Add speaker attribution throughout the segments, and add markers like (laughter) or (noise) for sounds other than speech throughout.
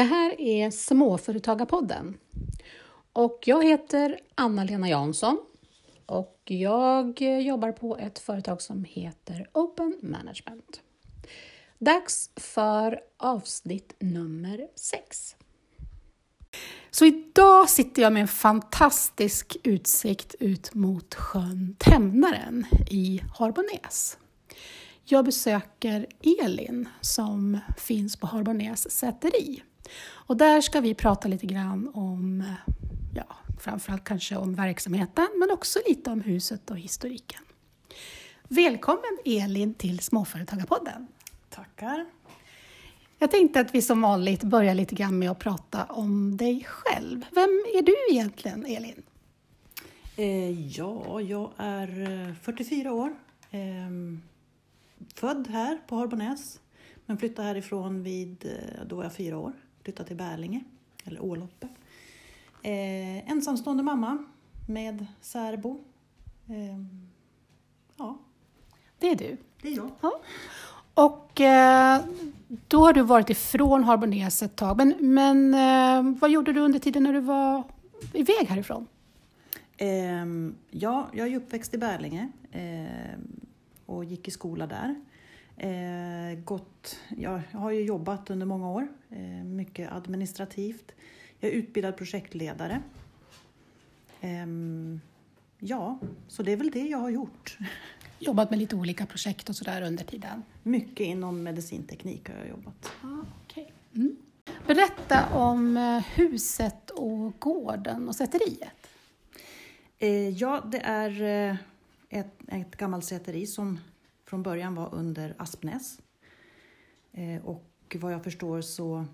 Speaker 1: Det här är Småföretagarpodden och jag heter Anna-Lena Jansson och jag jobbar på ett företag som heter Open Management. Dags för avsnitt nummer 6. Så idag sitter jag med en fantastisk utsikt ut mot sjön Tämnaren i Harbonäs. Jag besöker Elin som finns på Harbonäs säteri. Och där ska vi prata lite grann om, ja, framförallt kanske om verksamheten, men också lite om huset och historiken. Välkommen Elin till Småföretagarpodden.
Speaker 2: Tackar.
Speaker 1: Jag tänkte att vi som vanligt börjar lite grann med att prata om dig själv. Vem är du egentligen, Elin?
Speaker 2: Eh, ja, jag är 44 eh, år. Eh, född här på Harbonäs, men flyttade härifrån vid, eh, då var jag fyra år. Flyttade till Bärlinge, eller Åloppe. Eh, ensamstående mamma med särbo. Eh, ja.
Speaker 1: Det är du.
Speaker 2: Det är jag.
Speaker 1: Ja. Och eh, då har du varit ifrån Harbonäs ett tag. Men, men eh, vad gjorde du under tiden när du var iväg härifrån?
Speaker 2: Eh, ja, jag är uppväxt i Bärlinge och gick i skola där. Eh, gått, jag har ju jobbat under många år, eh, mycket administrativt. Jag är utbildad projektledare. Eh, ja, så det är väl det jag har gjort. (laughs)
Speaker 1: Jobbat med lite olika projekt och sådär under tiden?
Speaker 2: Mycket inom medicinteknik har jag jobbat.
Speaker 1: Ah, okay. Mm. Berätta om eh, huset och gården och säteriet.
Speaker 2: Eh, ja, det är eh, ett, ett gammalt säteri som från början var under Aspnäs. Eh, och vad jag förstår så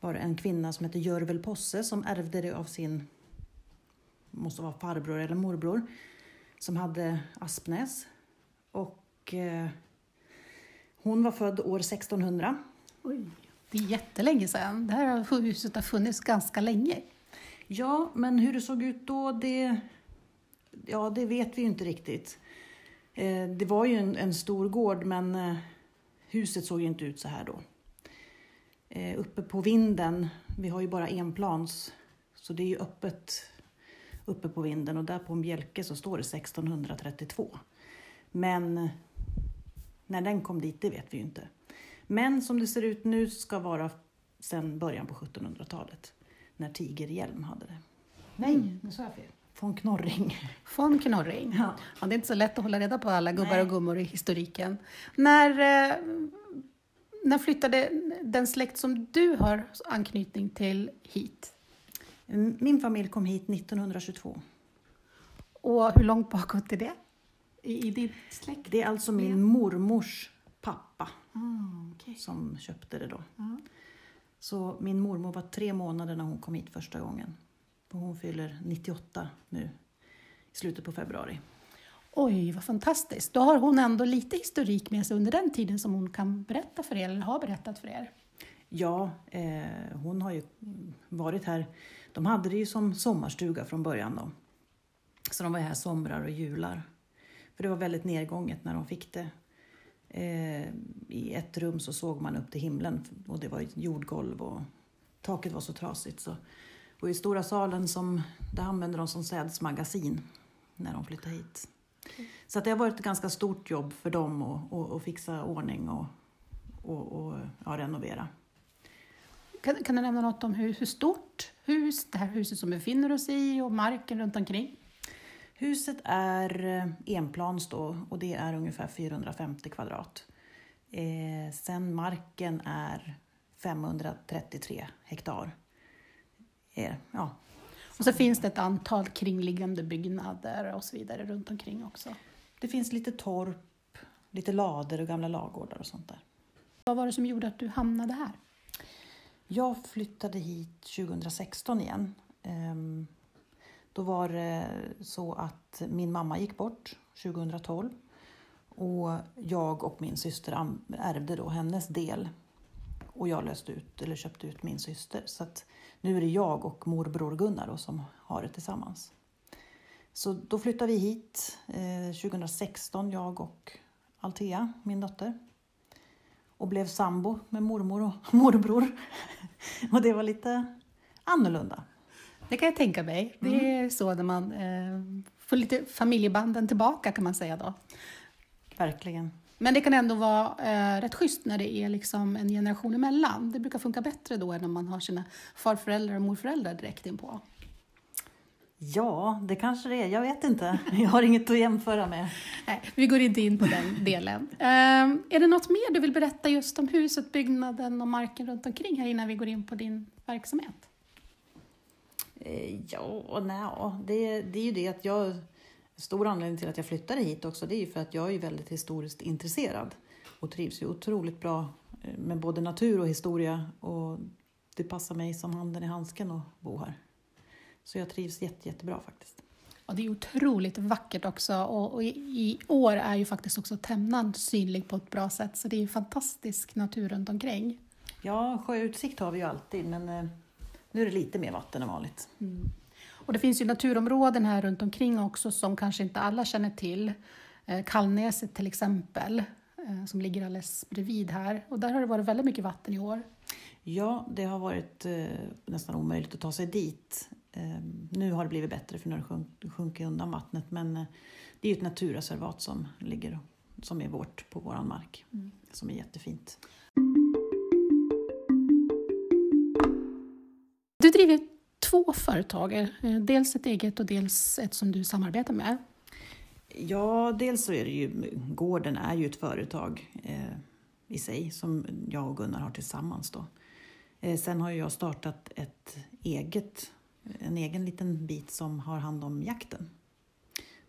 Speaker 2: var det en kvinna som hette Görvel Posse som ärvde det av sin, måste vara farbror eller morbror, som hade Aspnäs. Och eh, hon var född år 1600.
Speaker 1: Oj, det är jättelänge sedan. Det här huset har funnits ganska länge.
Speaker 2: Ja, men hur det såg ut då, det, ja, det vet vi ju inte riktigt. Eh, det var ju en, en, stor gård men eh, huset såg ju inte ut så här då. Eh, uppe på vinden, vi har ju bara enplans, så det är ju öppet uppe på vinden och där på en bjälke så står det 1632. Men när den kom dit, det vet vi ju inte. Men som det ser ut nu ska vara sedan början på 1700-talet, när Tigerhjälm hade det.
Speaker 1: Nej, nu sa jag fel.
Speaker 2: Von Knorring.
Speaker 1: Von Knorring. Ja. ja. det är inte så lätt att hålla reda på alla gubbar Nej. och gummor i historiken. När, eh, när flyttade den släkt som du har anknytning till hit?
Speaker 2: Min familj kom hit 1922.
Speaker 1: Och hur långt bakåt är det? I, i din släkt?
Speaker 2: Det är alltså min mormors pappa mm, okay. som köpte det då. Mm. Så min mormor var tre månader när hon kom hit första gången. Hon fyller 98 nu i slutet på februari.
Speaker 1: Oj, vad fantastiskt. Då har hon ändå lite historik med sig under den tiden som hon kan berätta för er, eller har berättat för er.
Speaker 2: Ja, eh, hon har ju varit här. De hade det ju som sommarstuga från början då. Så de var här somrar och jular. För det var väldigt nedgånget när de fick det. Eh, I ett rum så såg man upp till himlen och det var jordgolv och taket var så trasigt så och i stora salen som, där använde de som sädsmagasin när de flyttade hit. Så det har varit ett ganska stort jobb för dem att, att, att fixa ordning och, och, och ja, renovera.
Speaker 1: Kan, kan, du nämna något om hur, hur stort hus, det här huset som vi befinner oss i och marken runt omkring?
Speaker 2: Huset är eh, enplans då och det är ungefär 450 kvadrat. Eh, sen marken är 533 hektar är, ja.
Speaker 1: Och så finns det ett antal kringliggande byggnader och så vidare runt omkring också.
Speaker 2: Det finns lite torp, lite lader och gamla lagårdar och sånt där.
Speaker 1: Vad var det som gjorde att du hamnade här?
Speaker 2: Jag flyttade hit 2016 igen. Ehm, då var det så att min mamma gick bort 2012 och jag och min syster ärvde då hennes del och jag löste ut, eller köpte ut min syster. Så nu är det jag och morbror Gunnar då, som har det tillsammans. Så då flyttade vi hit eh, 2016, jag och Altea, min dotter. Och blev sambo med mormor och (laughs) morbror. och det var lite annorlunda.
Speaker 1: Det kan jag tänka mig. Det
Speaker 2: Mm.
Speaker 1: är så när man eh, får lite familjebanden tillbaka kan man säga då.
Speaker 2: Verkligen.
Speaker 1: Men det kan ändå vara eh, rätt schysst när det är liksom en generation emellan. Det brukar funka bättre då än om man har sina farföräldrar och morföräldrar direkt inpå.
Speaker 2: Ja, det kanske det är. Jag vet inte. Jag har inget att jämföra med.
Speaker 1: Nej, vi går inte in på den delen. Eh, är det något mer du vill berätta just om huset, byggnaden och marken runt omkring här innan vi går in på din verksamhet?
Speaker 2: Eh, Ja, nej, det, det är ju det att jag... Stor anledning till att jag flyttade hit också, det är ju för att jag är väldigt historiskt intresserad och trivs ju otroligt bra eh, med både natur och historia och det passar mig som handen i handsken att bo här. Så jag trivs jätte, jättebra faktiskt.
Speaker 1: Och det är otroligt vackert också och, och i, i år är ju faktiskt också Tämnan synlig på ett bra sätt så det är ju fantastisk natur runt omkring.
Speaker 2: Ja, sjöutsikt har vi ju alltid men eh, nu är det lite mer vatten än vanligt.
Speaker 1: Och det finns ju naturområden här runt omkring också som kanske inte alla känner till. Eh, Kallnäset till exempel, eh, som ligger alldeles bredvid här. Och där har det varit väldigt mycket vatten i år.
Speaker 2: Ja, det har varit eh, nästan omöjligt att ta sig dit. Eh, nu har det blivit bättre för nu har det sjunk- sjunkit undan vattnet men eh, det är ju ett naturreservat som ligger som är vårt på våran mark. Som är jättefint.
Speaker 1: Du driver två företag, eh, dels ett eget och dels ett som du samarbetar med.
Speaker 2: Ja, dels så är det ju, gården är ju ett företag eh, i sig som jag och Gunnar har tillsammans då. Eh, sen har jag startat ett eget, en egen liten bit som har hand om jakten.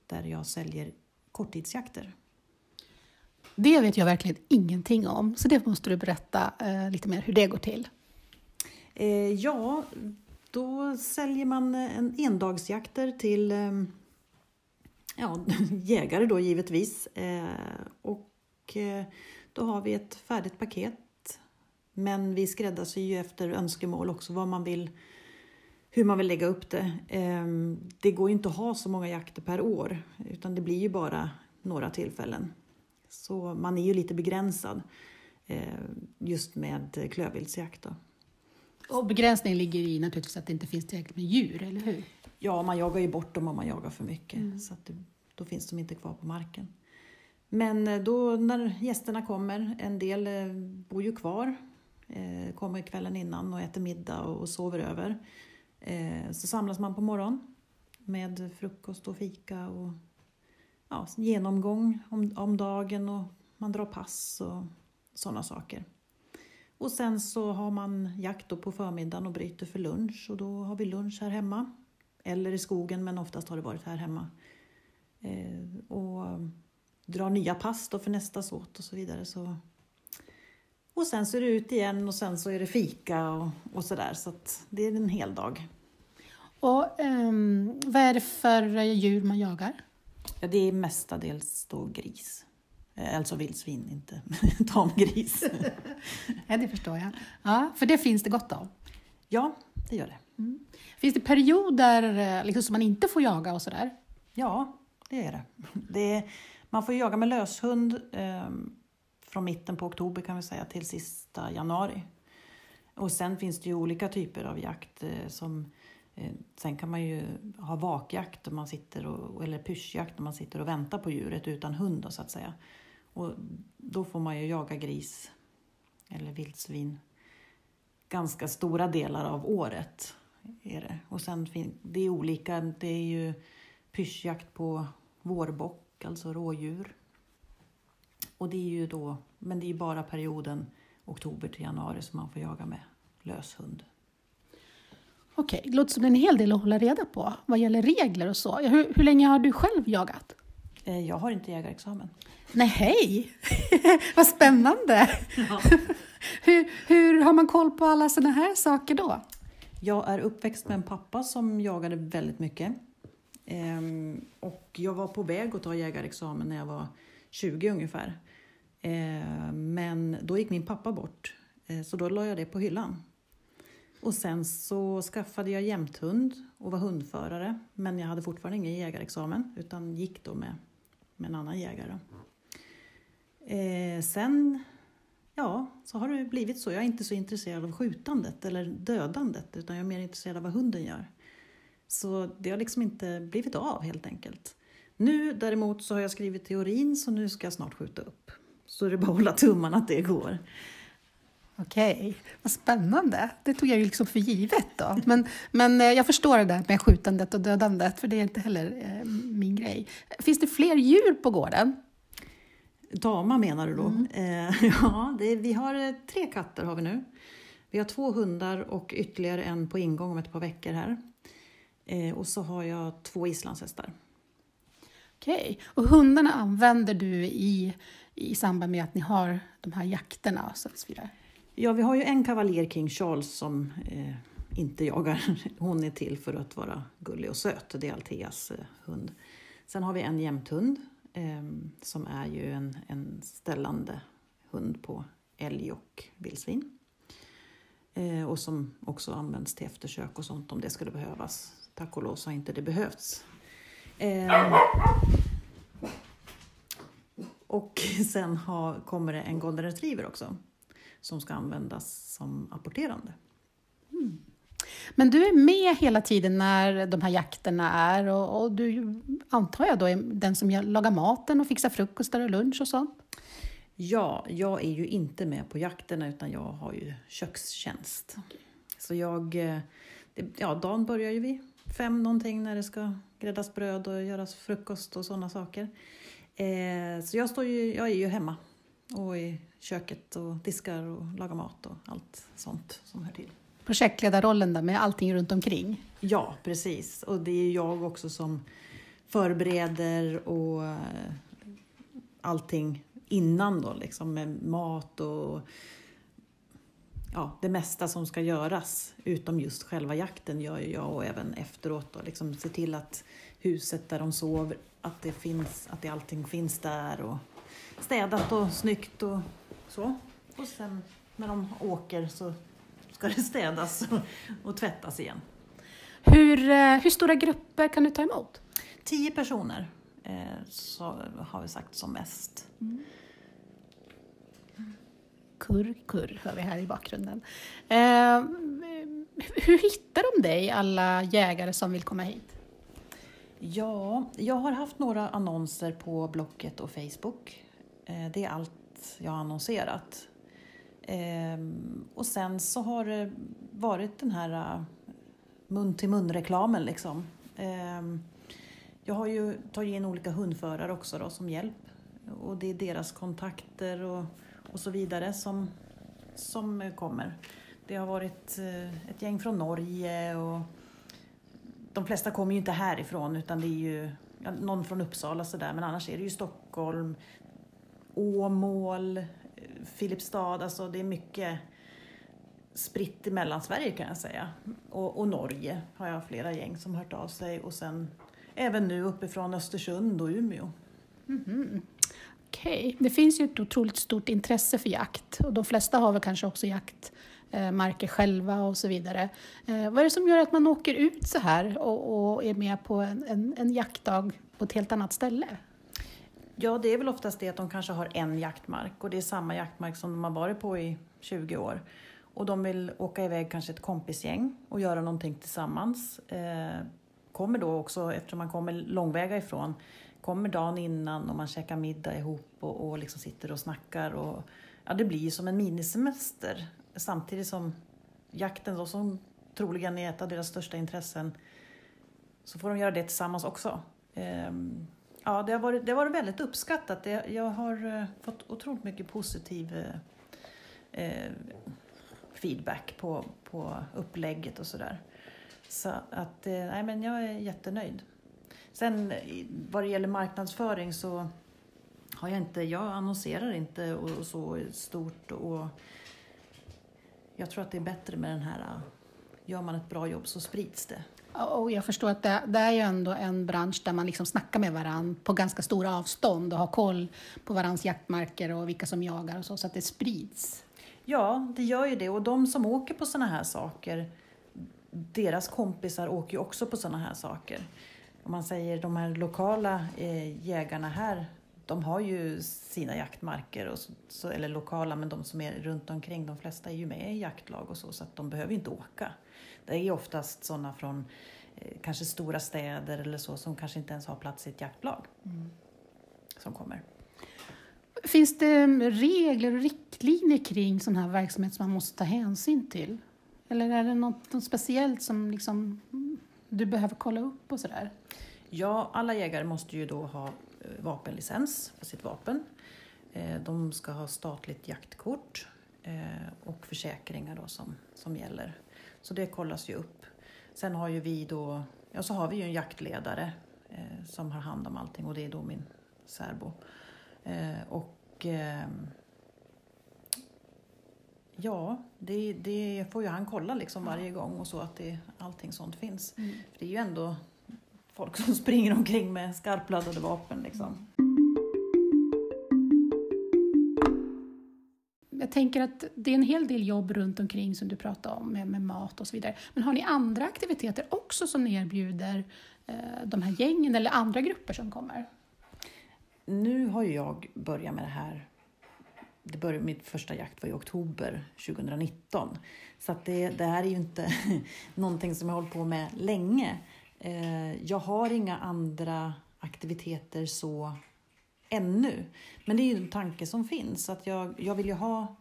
Speaker 2: Där jag säljer korttidsjakter.
Speaker 1: Det vet jag verkligen ingenting om, så det måste du berätta eh, lite mer hur det går till.
Speaker 2: Eh, ja, då säljer man eh, en endagsjakter till eh, ja, (laughs) jägare då givetvis. Eh, och då har vi ett färdigt paket. Men vi skräddarsyr ju efter önskemål också vad man vill, hur man vill lägga upp det. Det går ju inte att ha så många jakter per år utan det blir ju bara några tillfällen. Så man är ju lite begränsad just med klövviltsjakt. Då.
Speaker 1: Och begränsningen ligger i naturligtvis att det inte finns tillräckligt med djur, eller hur?
Speaker 2: Ja, man jagar ju bort dem om man jagar för mycket. Så att det, då finns de inte kvar på marken. Men eh, då när gästerna kommer, en del eh, bor ju kvar, eh, kommer kvällen innan och äter middag och sover över. Så samlas man på morgonen med frukost och fika och ja, genomgång om, om dagen och man drar pass och sådana saker. Och sen så har man jakt på förmiddagen och bryter för lunch och då har vi lunch här hemma. Eller i skogen men oftast har det varit här hemma. Eh, och drar nya pass då för nästa såt och så vidare. Så. Och sen så är det ut igen och sen så är det fika och, och sådär. Så att det är en hel dag.
Speaker 1: Och ehm, vad är det för djur man jagar?
Speaker 2: Ja, det är mestadels då gris. Eh, Alltså vildsvin, inte (laughs) tamgris. (laughs)
Speaker 1: Ja, det förstår jag. Ja, för det finns det gott av.
Speaker 2: ja, det gör det.
Speaker 1: Finns det perioder eh, liksom, som man inte får jaga och sådär?
Speaker 2: Ja, det är det. (laughs) det är, man får jaga med löshund eh, från mitten på oktober kan vi säga till sista januari. Och sen finns det ju olika typer av jakt eh, som eh, Sen kan man ju ha vakjakt man sitter och, eller pyschjakt när man sitter och väntar på djuret utan hund då, så att säga. Och då får man ju jaga gris eller vildsvin ganska stora delar av året. Är det. Och sen det är olika, det är ju pyschjakt på vårbock, alltså rådjur. Och det är ju då, men det är ju bara perioden oktober till januari som man får jaga med löshund.
Speaker 1: Okej, det låter som en hel del att hålla reda på vad gäller regler och så. Hur, hur länge har du själv jagat?
Speaker 2: Eh, Jag har inte jägarexamen.
Speaker 1: Nej, hej! (laughs) vad spännande! (laughs) hur, hur har man koll på alla sådana här saker då?
Speaker 2: Jag är uppväxt med en pappa som jagade väldigt mycket. Ehm, och jag var på väg att ta jägarexamen när jag var 20 ungefär. Ehm, men då gick min pappa bort, eh, så då la jag det på hyllan. Och sen så skaffade jag jämthund och var hundförare. Men jag hade fortfarande ingen jägarexamen utan gick då med, med en annan jägare. Eh, sen ja, så har det blivit så. Jag är inte så intresserad av skjutandet eller dödandet utan jag är mer intresserad av vad hunden gör. Så det har liksom inte blivit av helt enkelt. Nu däremot så har jag skrivit teorin så nu ska jag snart skjuta upp. Så det är bara att hålla tummarna att det går.
Speaker 1: Okej, vad spännande. Det tog jag ju liksom för givet då. Men, men eh, jag förstår det där med skjutandet och dödandet, för det är inte heller eh, min grej. Finns det fler djur på gården?
Speaker 2: Dama menar du då? Mm. Eh, (laughs) ja, det, vi har eh, tre katter har vi nu. Vi har två hundar och ytterligare en på ingång om ett par veckor här. Eh, och så har jag två islandshästar.
Speaker 1: Okej, och hundarna använder du i, i samband med att ni har de här jakterna? Så vidare.
Speaker 2: Ja, vi har ju en kavaljer King Charles som eh, inte jagar. (laughs) Hon är till för att vara gullig och söt. Det är Alteas eh, hund. Sen har vi en jämthund eh, som är ju en, en ställande hund på älg och vildsvin. Eh, och som också används till eftersök och sånt om det skulle behövas. Tack och lov så har inte det behövts. Eh, och (laughs) sen har, kommer det en golden retriever också som ska användas som apporterande.
Speaker 1: Mm. Men du är med hela tiden när de här jakterna är och, och, du antar jag då är den som lagar maten och fixar frukostar och lunch och sånt?
Speaker 2: Ja, jag är ju inte med på jakterna utan jag har ju kökstjänst. Okay. Så jag, eh, ja dagen börjar ju vid fem någonting när det ska gräddas bröd och göras frukost och sådana saker. Eh, så jag, står ju, jag är ju hemma och i köket och diskar och lagar mat och allt sånt som hör till.
Speaker 1: Projektledarrollen där med allting runt omkring?
Speaker 2: Ja, precis. Och det är jag också som förbereder och eh, allting innan då, liksom med mat och ja, det mesta som ska göras utom just själva jakten gör jag och även efteråt. Då, liksom se till att huset där de sover, att, det finns, att det allting finns där och städat och snyggt och så. Och sen när de åker så ska det städas och, tvättas igen.
Speaker 1: Hur, eh, hur stora grupper kan du ta emot?
Speaker 2: Tio personer eh, så har vi sagt som mest. Mm.
Speaker 1: Kurr, kurr hör vi här i bakgrunden. Eh, hur hittar de dig, alla jägare som vill komma hit?
Speaker 2: Ja, jag har haft några annonser på Blocket och Facebook. Eh, det är allt jag har annonserat. Ehm, och sen så har det varit den här eh, mun till mun reklamen liksom. Ehm, jag har ju tagit in olika hundförare också då, som hjälp och det är deras kontakter och, och så vidare som, som kommer. Det har varit eh, ett gäng från Norge och de flesta kommer ju inte härifrån utan det är ju någon från Uppsala sådär men annars är det ju Stockholm, Åmål, Filipstad, alltså det är mycket spritt i Mellansverige kan jag säga. Och, och, Norge har jag flera gäng som hört av sig och sen även nu uppifrån Östersund och Umeå.
Speaker 1: Mm -hmm. Okej, okay. det finns ju ett otroligt stort intresse för jakt och de flesta har väl kanske också jaktmarker eh, själva och så vidare. Eh, vad är det som gör att man åker ut så här och, och är med på en, en, en jaktdag på ett helt annat ställe?
Speaker 2: Ja, det är väl oftast det att de kanske har en jaktmark och det är samma jaktmark som de har varit på i 20 år. Och de vill åka iväg kanske ett kompisgäng och göra någonting tillsammans. Eh, kommer då också, eftersom man kommer långväga ifrån, kommer dagen innan och man käkar middag ihop och, och liksom sitter och snackar. Och, ja, det blir som en minisemester samtidigt som jakten då, som troligen är ett av deras största intressen, så får de göra det tillsammans också. Eh, Ja, det har varit, det har varit väldigt uppskattat. Det, jag har eh, fått otroligt mycket positiv eh, eh, feedback på, på upplägget och sådär. Så att, eh, nej men jag är jättenöjd. Sen vad det gäller marknadsföring så har jag inte, jag annonserar inte och, och så stort och jag tror att det är bättre med den här, gör man ett bra jobb så sprids det.
Speaker 1: Och jag förstår att det, det, är ju ändå en bransch där man liksom snackar med varandra på ganska stora avstånd och har koll på varandras jaktmarker och vilka som jagar och så, så att det sprids.
Speaker 2: Ja, det gör ju det. Och de som åker på sådana här saker, deras kompisar åker ju också på sådana här saker. Om man säger de här lokala eh, jägarna här, de har ju sina jaktmarker, och så, så, eller lokala, men de som är runt omkring, de flesta är ju med i jaktlag och så, så att de behöver inte åka. Det är oftast sådana från eh, kanske stora städer eller så, som kanske inte ens har plats i ett jaktlag, mm. som kommer.
Speaker 1: Finns det regler och riktlinjer kring sån här verksamhet som man måste ta hänsyn till? Eller är det något, något speciellt som liksom du behöver kolla upp och sådär?
Speaker 2: Ja, alla jägare måste ju då ha eh, vapenlicens för sitt vapen. Eh, de ska ha statligt jaktkort och försäkringar då som, som gäller. Så det kollas ju upp. Sen har ju vi då, ja så har vi ju en jaktledare som har hand om allting och det är då min särbo. Och Ja, det, det, får ju han kolla liksom varje gång och så att det, allting sånt finns. Mm. För det är ju ändå folk som (laughs) springer omkring med skarpladdade vapen. Liksom.
Speaker 1: Jag tänker att det är en hel del jobb runt omkring som du pratar om med, med mat och så vidare. Men har ni andra aktiviteter också som ni erbjuder eh, de här gängen eller andra grupper som kommer?
Speaker 2: Nu har jag börjat med det här det började, mitt första jakt var i oktober 2019. Så att det, det här är ju inte (laughs) någonting som jag har hållit på med länge. Eh, jag har inga andra aktiviteter så ännu. Men det är ju en tanke som finns. Att jag, jag vill ju ha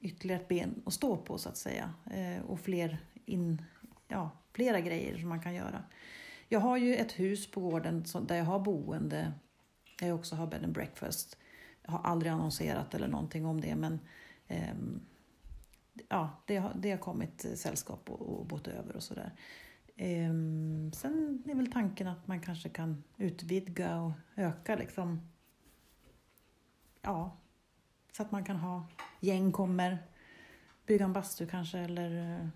Speaker 2: ytterligare ett ben att stå på så att säga. Eh, och fler in, ja, flera grejer som man kan göra. Jag har ju ett hus på gården där jag har boende. Där jag också har bed and breakfast. Jag har aldrig annonserat eller någonting om det men eh, ja, det, har, det har kommit eh, sällskap och, och bott över och sådär. Eh, sen är väl tanken att man kanske kan utvidga och öka liksom. Ja, så att man kan ha gäng kommer, bygga en bastu kanske eller eh,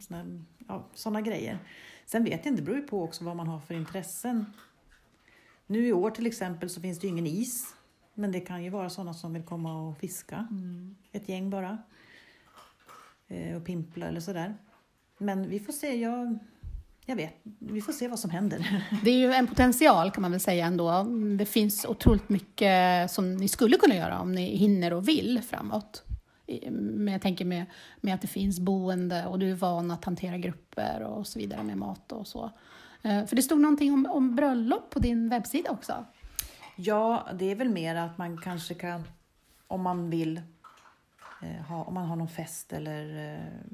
Speaker 2: såna, ja, såna grejer. Sen vet jag inte, det beror ju på också vad man har för intressen. Nu i år till exempel så finns det ju ingen is men det kan ju vara sådana som vill komma och fiska. Mm. Ett gäng bara. Eh, och pimpla eller sådär. Men vi får se. Jag, jag vet, vi får se vad som händer. (laughs)
Speaker 1: Det är ju en potential kan man väl säga ändå. Det finns otroligt mycket som ni skulle kunna göra om ni hinner och vill framåt. Men jag tänker med, med att det finns boende och du är van att hantera grupper och så vidare med mat och så. Eh, för det stod någonting om, om bröllop på din webbsida också.
Speaker 2: Ja, det är väl mer att man kanske kan, om man vill, eh, ha, om man har någon fest eller eh,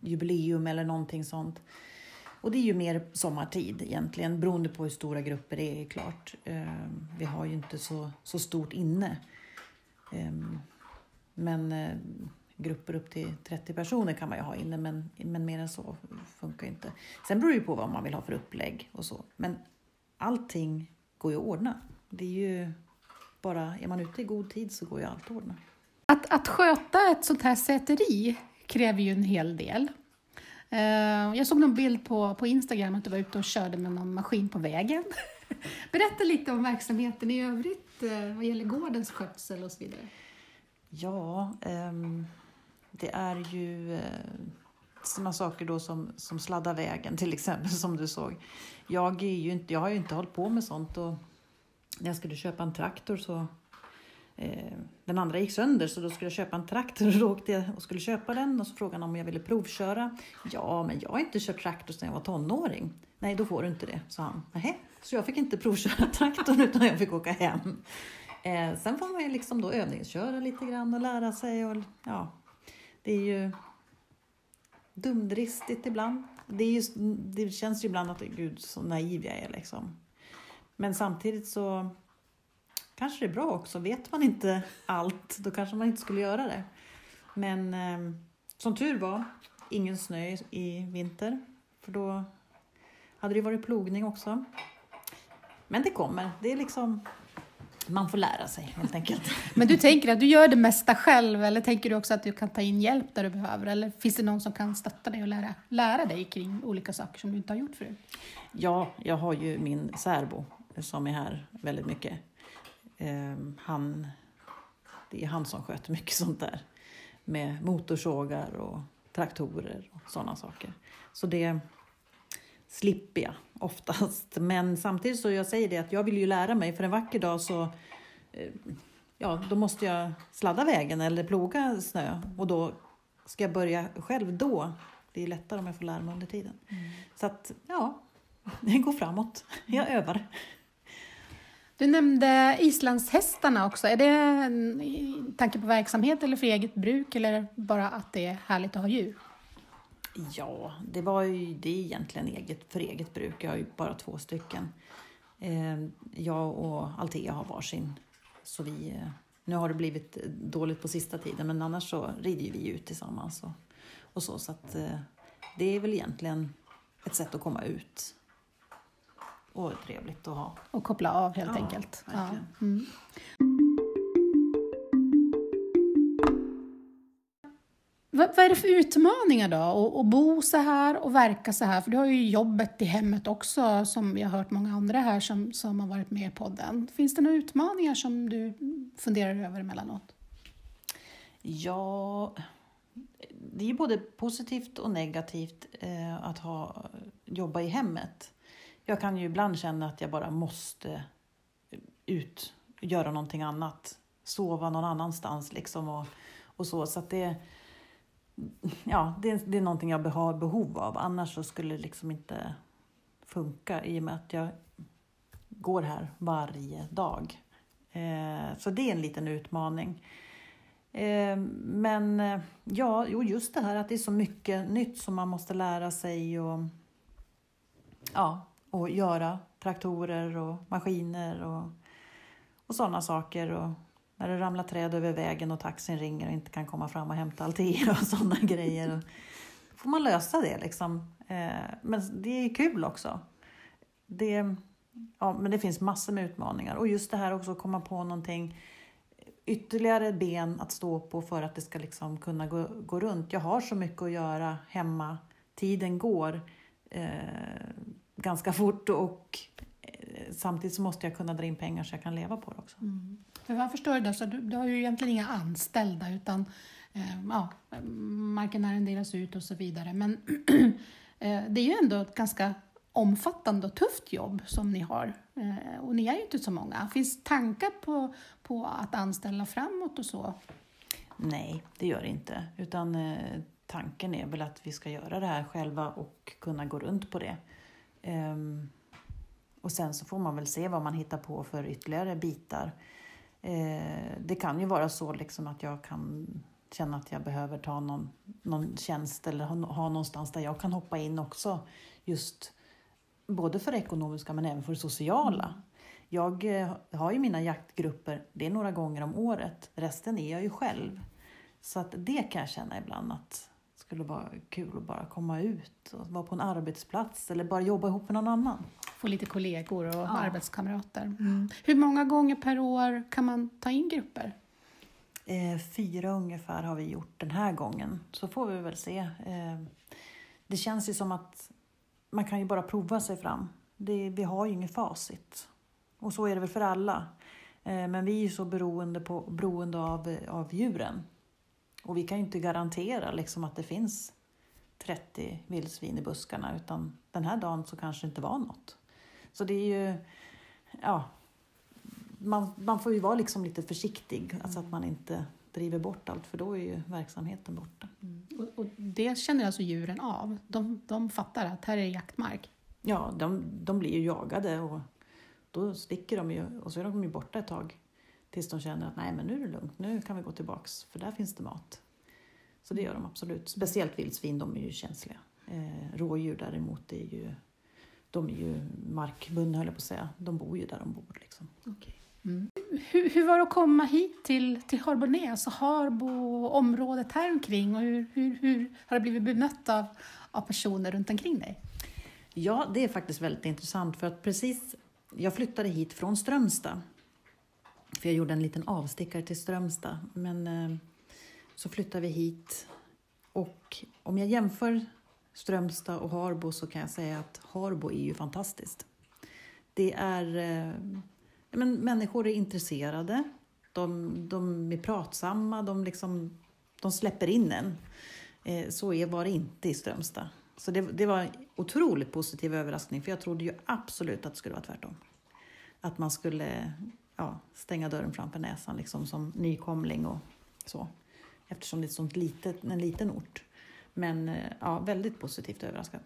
Speaker 2: jubileum eller någonting sånt. Och det är ju mer sommartid egentligen, beroende på hur stora grupper det är klart. Eh, vi har ju inte så, så stort inne. Eh, men eh, grupper upp till 30 personer kan man ju ha inne, men, men mer än så funkar inte. Sen beror det ju på vad man vill ha för upplägg och så. Men allting går ju att ordna. Det är ju bara, är man ute i god tid så går ju allt att ordna.
Speaker 1: Att, att sköta ett sånt här säteri kräver ju en hel del. Eh, jag såg någon bild på, på Instagram att du var ute och körde med någon maskin på vägen. (laughs) Berätta lite om verksamheten i övrigt eh, vad gäller gårdens skötsel och så vidare.
Speaker 2: Ja, ehm, det är ju eh, sådana saker då som, som sladda vägen till exempel som du såg. Jag, är ju inte, jag har ju inte hållit på med sånt och när jag skulle köpa en traktor så Eh, den andra gick sönder så då skulle jag köpa en traktor och då åkte jag och skulle köpa den och så frågade han om jag ville provköra. Ja, men jag har inte kört traktor sedan jag var tonåring. Nej, då får du inte det, sa han. Nähä. Så jag fick inte provköra (laughs) traktorn utan jag fick åka hem. Eh, sen får man ju liksom då övningsköra lite grann och lära sig och ja, det är ju dumdristigt ibland. Det, är just, det känns ju ibland att gud så naiv jag är liksom. Men samtidigt så kanske det är bra också. Vet man inte allt, då kanske man inte skulle göra det. Men eh, som tur var, ingen snö i vinter. För då hade det varit plogning också. Men det kommer. Det är liksom man får lära sig helt enkelt. (laughs)
Speaker 1: Men du tänker att du gör det mesta själv eller tänker du också att du kan ta in hjälp där du behöver? Eller finns det någon som kan stötta dig och lära, lära dig kring olika saker som du inte har gjort förut?
Speaker 2: Ja, jag har ju min särbo som är här väldigt mycket. Ehm, han, det är han som sköter mycket sånt där. Med motorsågar och traktorer och sådana saker. Så det, slipper jag oftast. Men samtidigt så jag säger det att jag vill ju lära mig för en vacker dag så eh, ja, då måste jag sladda vägen eller ploga snö och då ska jag börja själv då. Det är lättare om jag får lära mig under tiden. Mm. Så att ja, (laughs) det går framåt. Jag övar.
Speaker 1: Du nämnde islandshästarna också. Är det en tanke på verksamhet eller för eget bruk eller bara att det är härligt att ha djur?
Speaker 2: Ja, det var ju det är egentligen eget, för eget bruk. Jag har ju bara två stycken. Eh, jag och Altea har varsin. Så vi, eh, nu har det blivit dåligt på sista tiden men annars så rider vi ut tillsammans. Och, och så, så att, eh, det är väl egentligen ett sätt att komma ut. Och trevligt att ha.
Speaker 1: Och koppla av helt ja, enkelt. Ja. Mm. Vad, vad, är det för utmaningar då att bo så här och verka så här? För du har ju jobbet i hemmet också som vi har hört många andra här som, som har varit med i podden. Finns det några utmaningar som du funderar över emellanåt?
Speaker 2: Ja, det är både positivt och negativt eh, att ha, jobba i hemmet. Jag kan ju ibland känna att jag bara måste eh, ut, och göra någonting annat, sova någon annanstans liksom och, och så. Så att det, ja, det, det är någonting jag har behov av. Annars så skulle det liksom inte funka i och med att jag går här varje dag. Eh, så det är en liten utmaning. Eh, men eh, ja, jo, just det här att det är så mycket nytt som man måste lära sig och, ja, och göra. Traktorer och maskiner och, och sådana saker. Och när det ramlar träd över vägen och taxin ringer och inte kan komma fram och hämta Altea (laughs) och sådana grejer. Då får man lösa det liksom. Eh, men det är kul också. Det, ja, men det finns massor med utmaningar. Och just det här också att komma på någonting ytterligare ben att stå på för att det ska liksom kunna gå, gå runt. Jag har så mycket att göra hemma. Tiden går eh, ganska fort och eh, samtidigt så måste jag kunna dra in pengar så jag kan leva på det också.
Speaker 1: Mm. För jag förstår det, så du, du har ju egentligen inga anställda utan eh, ja, marken arrenderas ut och så vidare. Men (clears throat) eh, det är ju ändå ett ganska omfattande och tufft jobb som ni har. Eh, och ni är ju inte så många. Finns tankar på, på att anställa framåt och så?
Speaker 2: Nej, det gör det inte. Utan eh, tanken är väl att vi ska göra det här själva och kunna gå runt på det. Um, och sen så får man väl se vad man hittar på för ytterligare bitar. Eh, det kan ju vara så liksom att jag kan känna att jag behöver ta någon, någon tjänst eller ha, ha någonstans där jag kan hoppa in också. Just både för det ekonomiska men även för det sociala. Mm. Jag eh, har ju mina jaktgrupper, det är några gånger om året. Resten är jag ju själv. Så att det kan jag känna ibland att skulle vara kul att bara komma ut och vara på en arbetsplats eller bara jobba ihop med någon annan.
Speaker 1: Få lite kollegor och ja. arbetskamrater. Mm. Hur många gånger per år kan man ta in grupper?
Speaker 2: Eh, fyra ungefär har vi gjort den här gången, så får vi väl se. Eh, det känns ju som att man kan ju bara prova sig fram. Det, vi har ju inget facit. Och så är det väl för alla. Eh, men vi är ju så beroende, på, beroende av, av djuren. Och vi kan ju inte garantera liksom att det finns 30 vildsvin i buskarna utan den här dagen så kanske det inte var något. Så det är ju, ja, man, man får ju vara liksom lite försiktig mm. alltså att man inte driver bort allt för då är ju verksamheten borta.
Speaker 1: Mm. Och, och, det känner alltså djuren av? De, de fattar att här är jaktmark?
Speaker 2: Ja, de, de blir ju jagade och då sticker de ju och så är de ju borta ett tag. Tills de känner att nej men nu är det lugnt, nu kan vi gå tillbaks för där finns det mat. Så det gör de absolut. Speciellt vildsvin, de är ju känsliga. Eh, rådjur däremot är ju, de är ju markbundna höll jag på att säga. De bor ju där de bor. Liksom.
Speaker 1: Okay. Mm. Hur, hur, var det att komma hit till, till Harbonäs och Harbo området här omkring och hur, hur, hur har det blivit bemött av, av personer runt omkring dig?
Speaker 2: Ja, det är faktiskt väldigt intressant för att precis, jag flyttade hit från Strömstad för jag gjorde en liten avstickare till Strömstad. Men eh, så flyttade vi hit. Och om jag jämför Strömstad och Harbo så kan jag säga att Harbo är ju fantastiskt. Det är... Eh, men människor är intresserade. De, de är pratsamma. De, liksom, de släpper in en. Eh, så är, var det inte i Strömstad. Så det, det var en otroligt positiv överraskning för jag trodde ju absolut att det skulle vara tvärtom. Att man skulle ja, stänga dörren framför näsan liksom som nykomling och så. Eftersom det är sånt litet, en liten ort. Men eh, ja, väldigt positivt överraskad.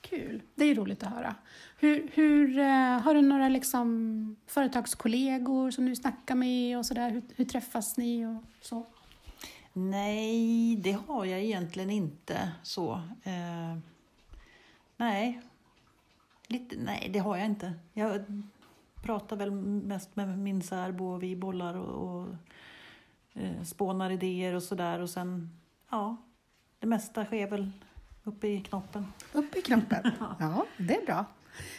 Speaker 1: Kul, det är roligt att höra. Hur, hur, eh, har du några liksom företagskollegor som du snackar med och sådär? Hur, hur träffas ni och så?
Speaker 2: Nej, det har jag egentligen inte så. Eh, nej. Lite, nej, det har jag inte. Jag pratar väl mest med min särbo och vi bollar och, och eh, spånar idéer och sådär och sen, ja, det mesta sker väl uppe i knoppen.
Speaker 1: Uppe i knoppen? (laughs) ja, det är bra.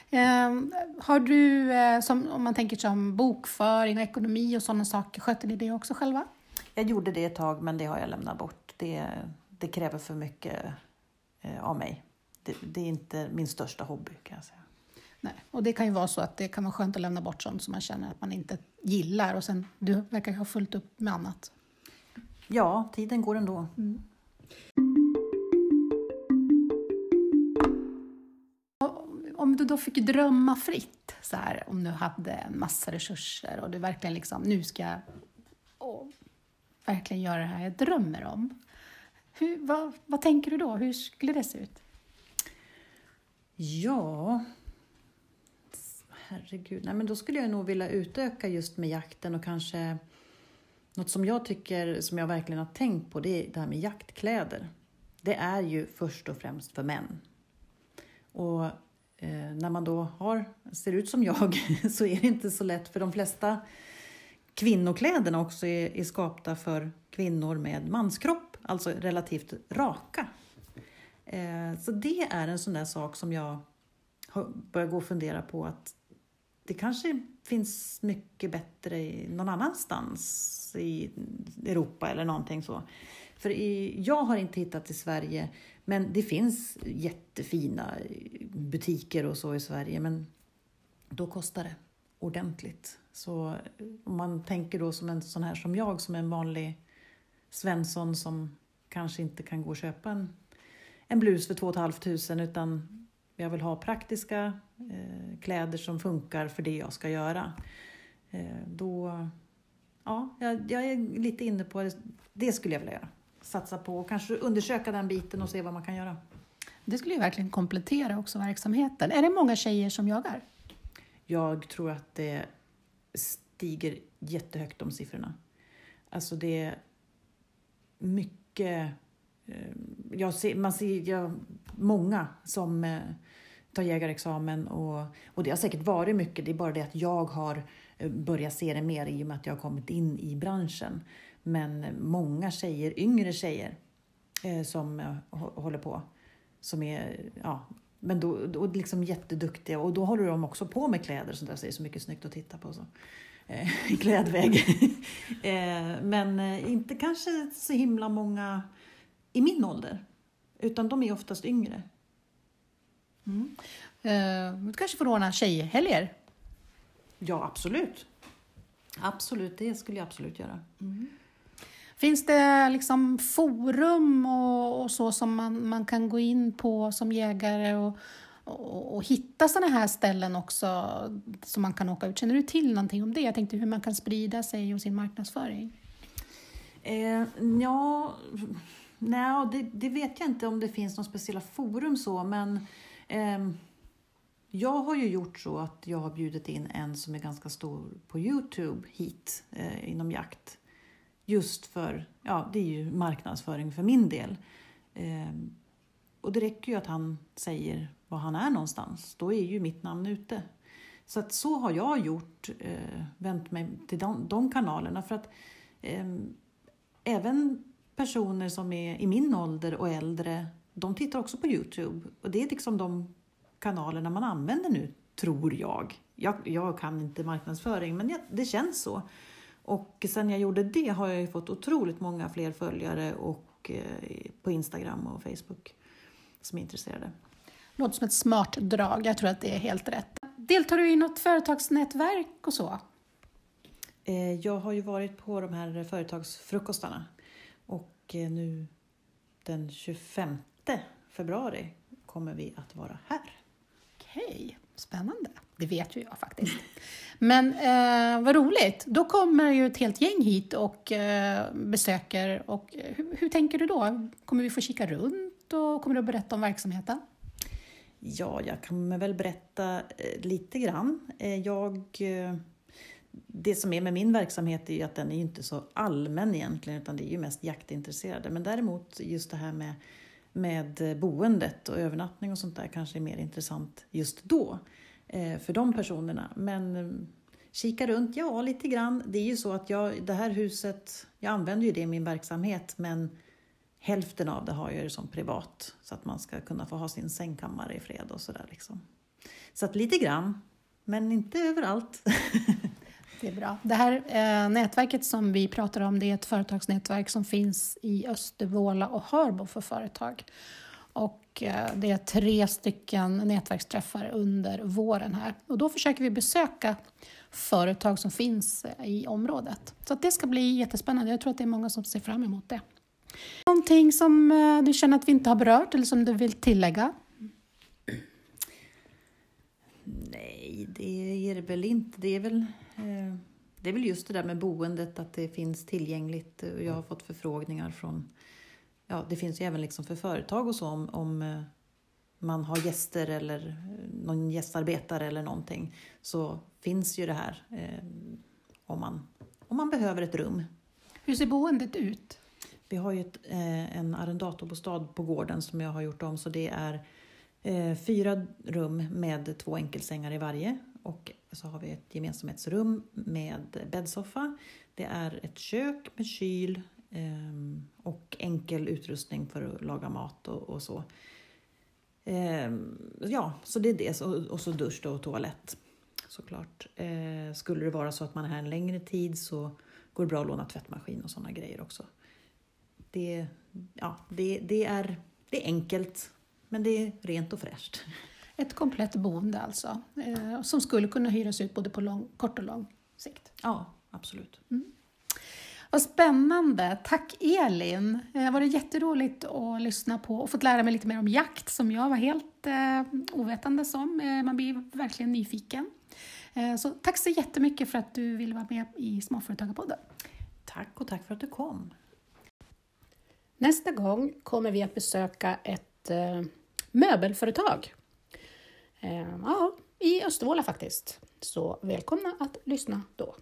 Speaker 1: Eh, har du, eh, som, om man tänker som bokföring och ekonomi och sådana saker, sköter ni det också själva?
Speaker 2: Jag gjorde det ett tag, men det har jag lämnat bort. Det, det kräver för mycket eh, av mig. Det, det, är inte min största hobby kan jag säga.
Speaker 1: Nej, och det kan ju vara så att det kan vara skönt att lämna bort sånt som man känner att man inte gillar och sen du verkar ha fullt upp med annat.
Speaker 2: Ja, tiden går ändå. Mm.
Speaker 1: Om du då fick drömma fritt, så här, om du hade en massa resurser och du verkligen liksom, nu ska jag verkligen göra det här jag drömmer om. Hur, vad, vad tänker du då? Hur skulle det se ut?
Speaker 2: Ja, herregud. Nej, men då skulle jag nog vilja utöka just med jakten och kanske något som jag tycker, som jag verkligen har tänkt på, det är det här med jaktkläder. Det är ju först och främst för män. Och eh, när man då har, ser ut som jag (laughs) så är det inte så lätt för de flesta kvinnokläderna också är, är skapta för kvinnor med manskropp, alltså relativt raka. Eh, så det är en sån där sak som jag har börjat gå och fundera på att det kanske finns mycket bättre någon annanstans i Europa eller någonting så. För i, jag har inte hittat i Sverige, men det finns jättefina butiker och så i Sverige, men då kostar det ordentligt. Så om man tänker då som en sån här som jag, som en vanlig Svensson som kanske inte kan gå och köpa en, en blus för 2 500 utan jag vill ha praktiska eh, kläder som funkar för det jag ska göra. Eh, då, ja, jag, jag, är lite inne på det. Det skulle jag vilja göra. Satsa på och kanske undersöka den biten och se vad man kan göra.
Speaker 1: Det skulle ju verkligen komplettera också verksamheten. Är det många tjejer som jagar?
Speaker 2: Jag tror att det stiger jättehögt de siffrorna. Alltså det är mycket... Jag ser, man ser jag, många som eh, tar jägarexamen och, och det har säkert varit mycket, det är bara det att jag har eh, börjat se det mer i och med att jag har kommit in i branschen. Men eh, många tjejer, yngre tjejer, eh, som håller på, som är ja, men då, då liksom jätteduktiga och då håller de också på med kläder och sånt där så det är så mycket snyggt att titta på. Så. Eh, (laughs) I klädväg. (laughs) eh, men inte kanske så himla många i min ålder. Utan de är oftast yngre.
Speaker 1: Mm. Eh, du kanske får ordna tjejhelger?
Speaker 2: Ja, absolut. Absolut, det skulle jag absolut göra. Mm.
Speaker 1: Finns det liksom forum och, och, så som man, man kan gå in på som jägare och, och, och hitta sådana här ställen också som man kan åka ut? Känner du till någonting om det? Jag tänkte hur man kan sprida sig och sin marknadsföring.
Speaker 2: Eh, ja, nej, det, det, vet jag inte om det finns några speciella forum så, men eh, jag har ju gjort så att jag har bjudit in en som är ganska stor på Youtube hit eh, inom jakt. Just för, ja det är ju marknadsföring för min del. Eh, och det räcker ju att han säger var han är någonstans, då är ju mitt namn ute. Så att så har jag gjort, eh, vänt mig till de, de kanalerna för att eh, även personer som är i min ålder och äldre, de tittar också på Youtube. Och det är liksom de kanalerna man använder nu, tror jag. Jag, jag kan inte marknadsföring, men jag, det känns så. Och sen jag gjorde det har jag fått otroligt många fler följare och, eh, på Instagram och Facebook som är intresserade.
Speaker 1: Låter som ett smart drag, jag tror att det är helt rätt. Deltar du i något företagsnätverk och så?
Speaker 2: Eh, jag har ju varit på de här företagsfrukostarna nu den 25 februari kommer vi att vara här.
Speaker 1: Okej, spännande. Det vet ju jag faktiskt. Men eh, vad roligt, då kommer ju ett helt gäng hit och eh, besöker. Och, eh, hur, hur tänker du då? Kommer vi få kika runt och kommer du att berätta om verksamheten?
Speaker 2: Ja, jag kan väl berätta eh, lite grann. Eh, jag, eh, det som är med min verksamhet är ju att den är inte så allmän egentligen, utan det är ju mest jaktintresserade. Men däremot just det här med, med boendet och övernattning och sånt där kanske är mer intressant just då eh, för de personerna. Men eh, kika runt, ja lite grann. Det är ju så att jag, det här huset, jag använder ju det i min verksamhet, men hälften av det har jag ju som privat så att man ska kunna få ha sin sängkammare i fred och sådär. Liksom. Så att lite grann, men inte överallt. (laughs)
Speaker 1: Det är bra. Det här eh, nätverket som vi pratar om det är ett företagsnätverk som finns i Östervåla och Hörbo för företag. Och eh, det är tre stycken nätverksträffar under våren här. Och då försöker vi besöka företag som finns eh, i området. Så att det ska bli jättespännande. Jag tror att det är många som ser fram emot det. Någonting som eh, du känner att vi inte har berört eller som du vill tillägga?
Speaker 2: Nej, det är det väl inte. Det är väl, det är väl just det där med boendet, att det finns tillgängligt. Jag har fått förfrågningar från, ja det finns ju även liksom för företag och så om, om eh, man har gäster eller någon gästarbetare eller någonting så finns ju det här om, man, om man behöver ett rum.
Speaker 1: Hur ser boendet ut?
Speaker 2: Vi har ju ett, eh, en arrendatorbostad på gården som jag har gjort om så det är eh, fyra rum med två enkelsängar i varje och så har vi ett gemensamhetsrum med bäddsoffa. Det är ett kök med kyl ehm, och enkel utrustning för att laga mat och, så. Ehm, ja, så det är det och så dusch och toalett såklart. Eh, skulle det vara så att man är här en längre tid så går det bra att låna tvättmaskin och sådana grejer också det, ja, det, det, är, det är enkelt, men det är rent och fräscht.
Speaker 1: Ett komplett boende alltså, eh, som skulle kunna hyras ut både på lång, kort och lång sikt?
Speaker 2: Ja, absolut. Mm.
Speaker 1: Vad spännande! Tack Elin! Det eh, var det jätteroligt att lyssna på och fått lära mig lite mer om jakt som jag var helt eh, ovetande om. Eh, man blir verkligen nyfiken. Eh, så tack så jättemycket för att du ville vara med i Småföretagarpodden.
Speaker 2: Tack och tack för att du kom.
Speaker 1: Nästa gång kommer vi att besöka ett eh, möbelföretag. Eh, ja, I Östervåla faktiskt. Så välkomna att lyssna då.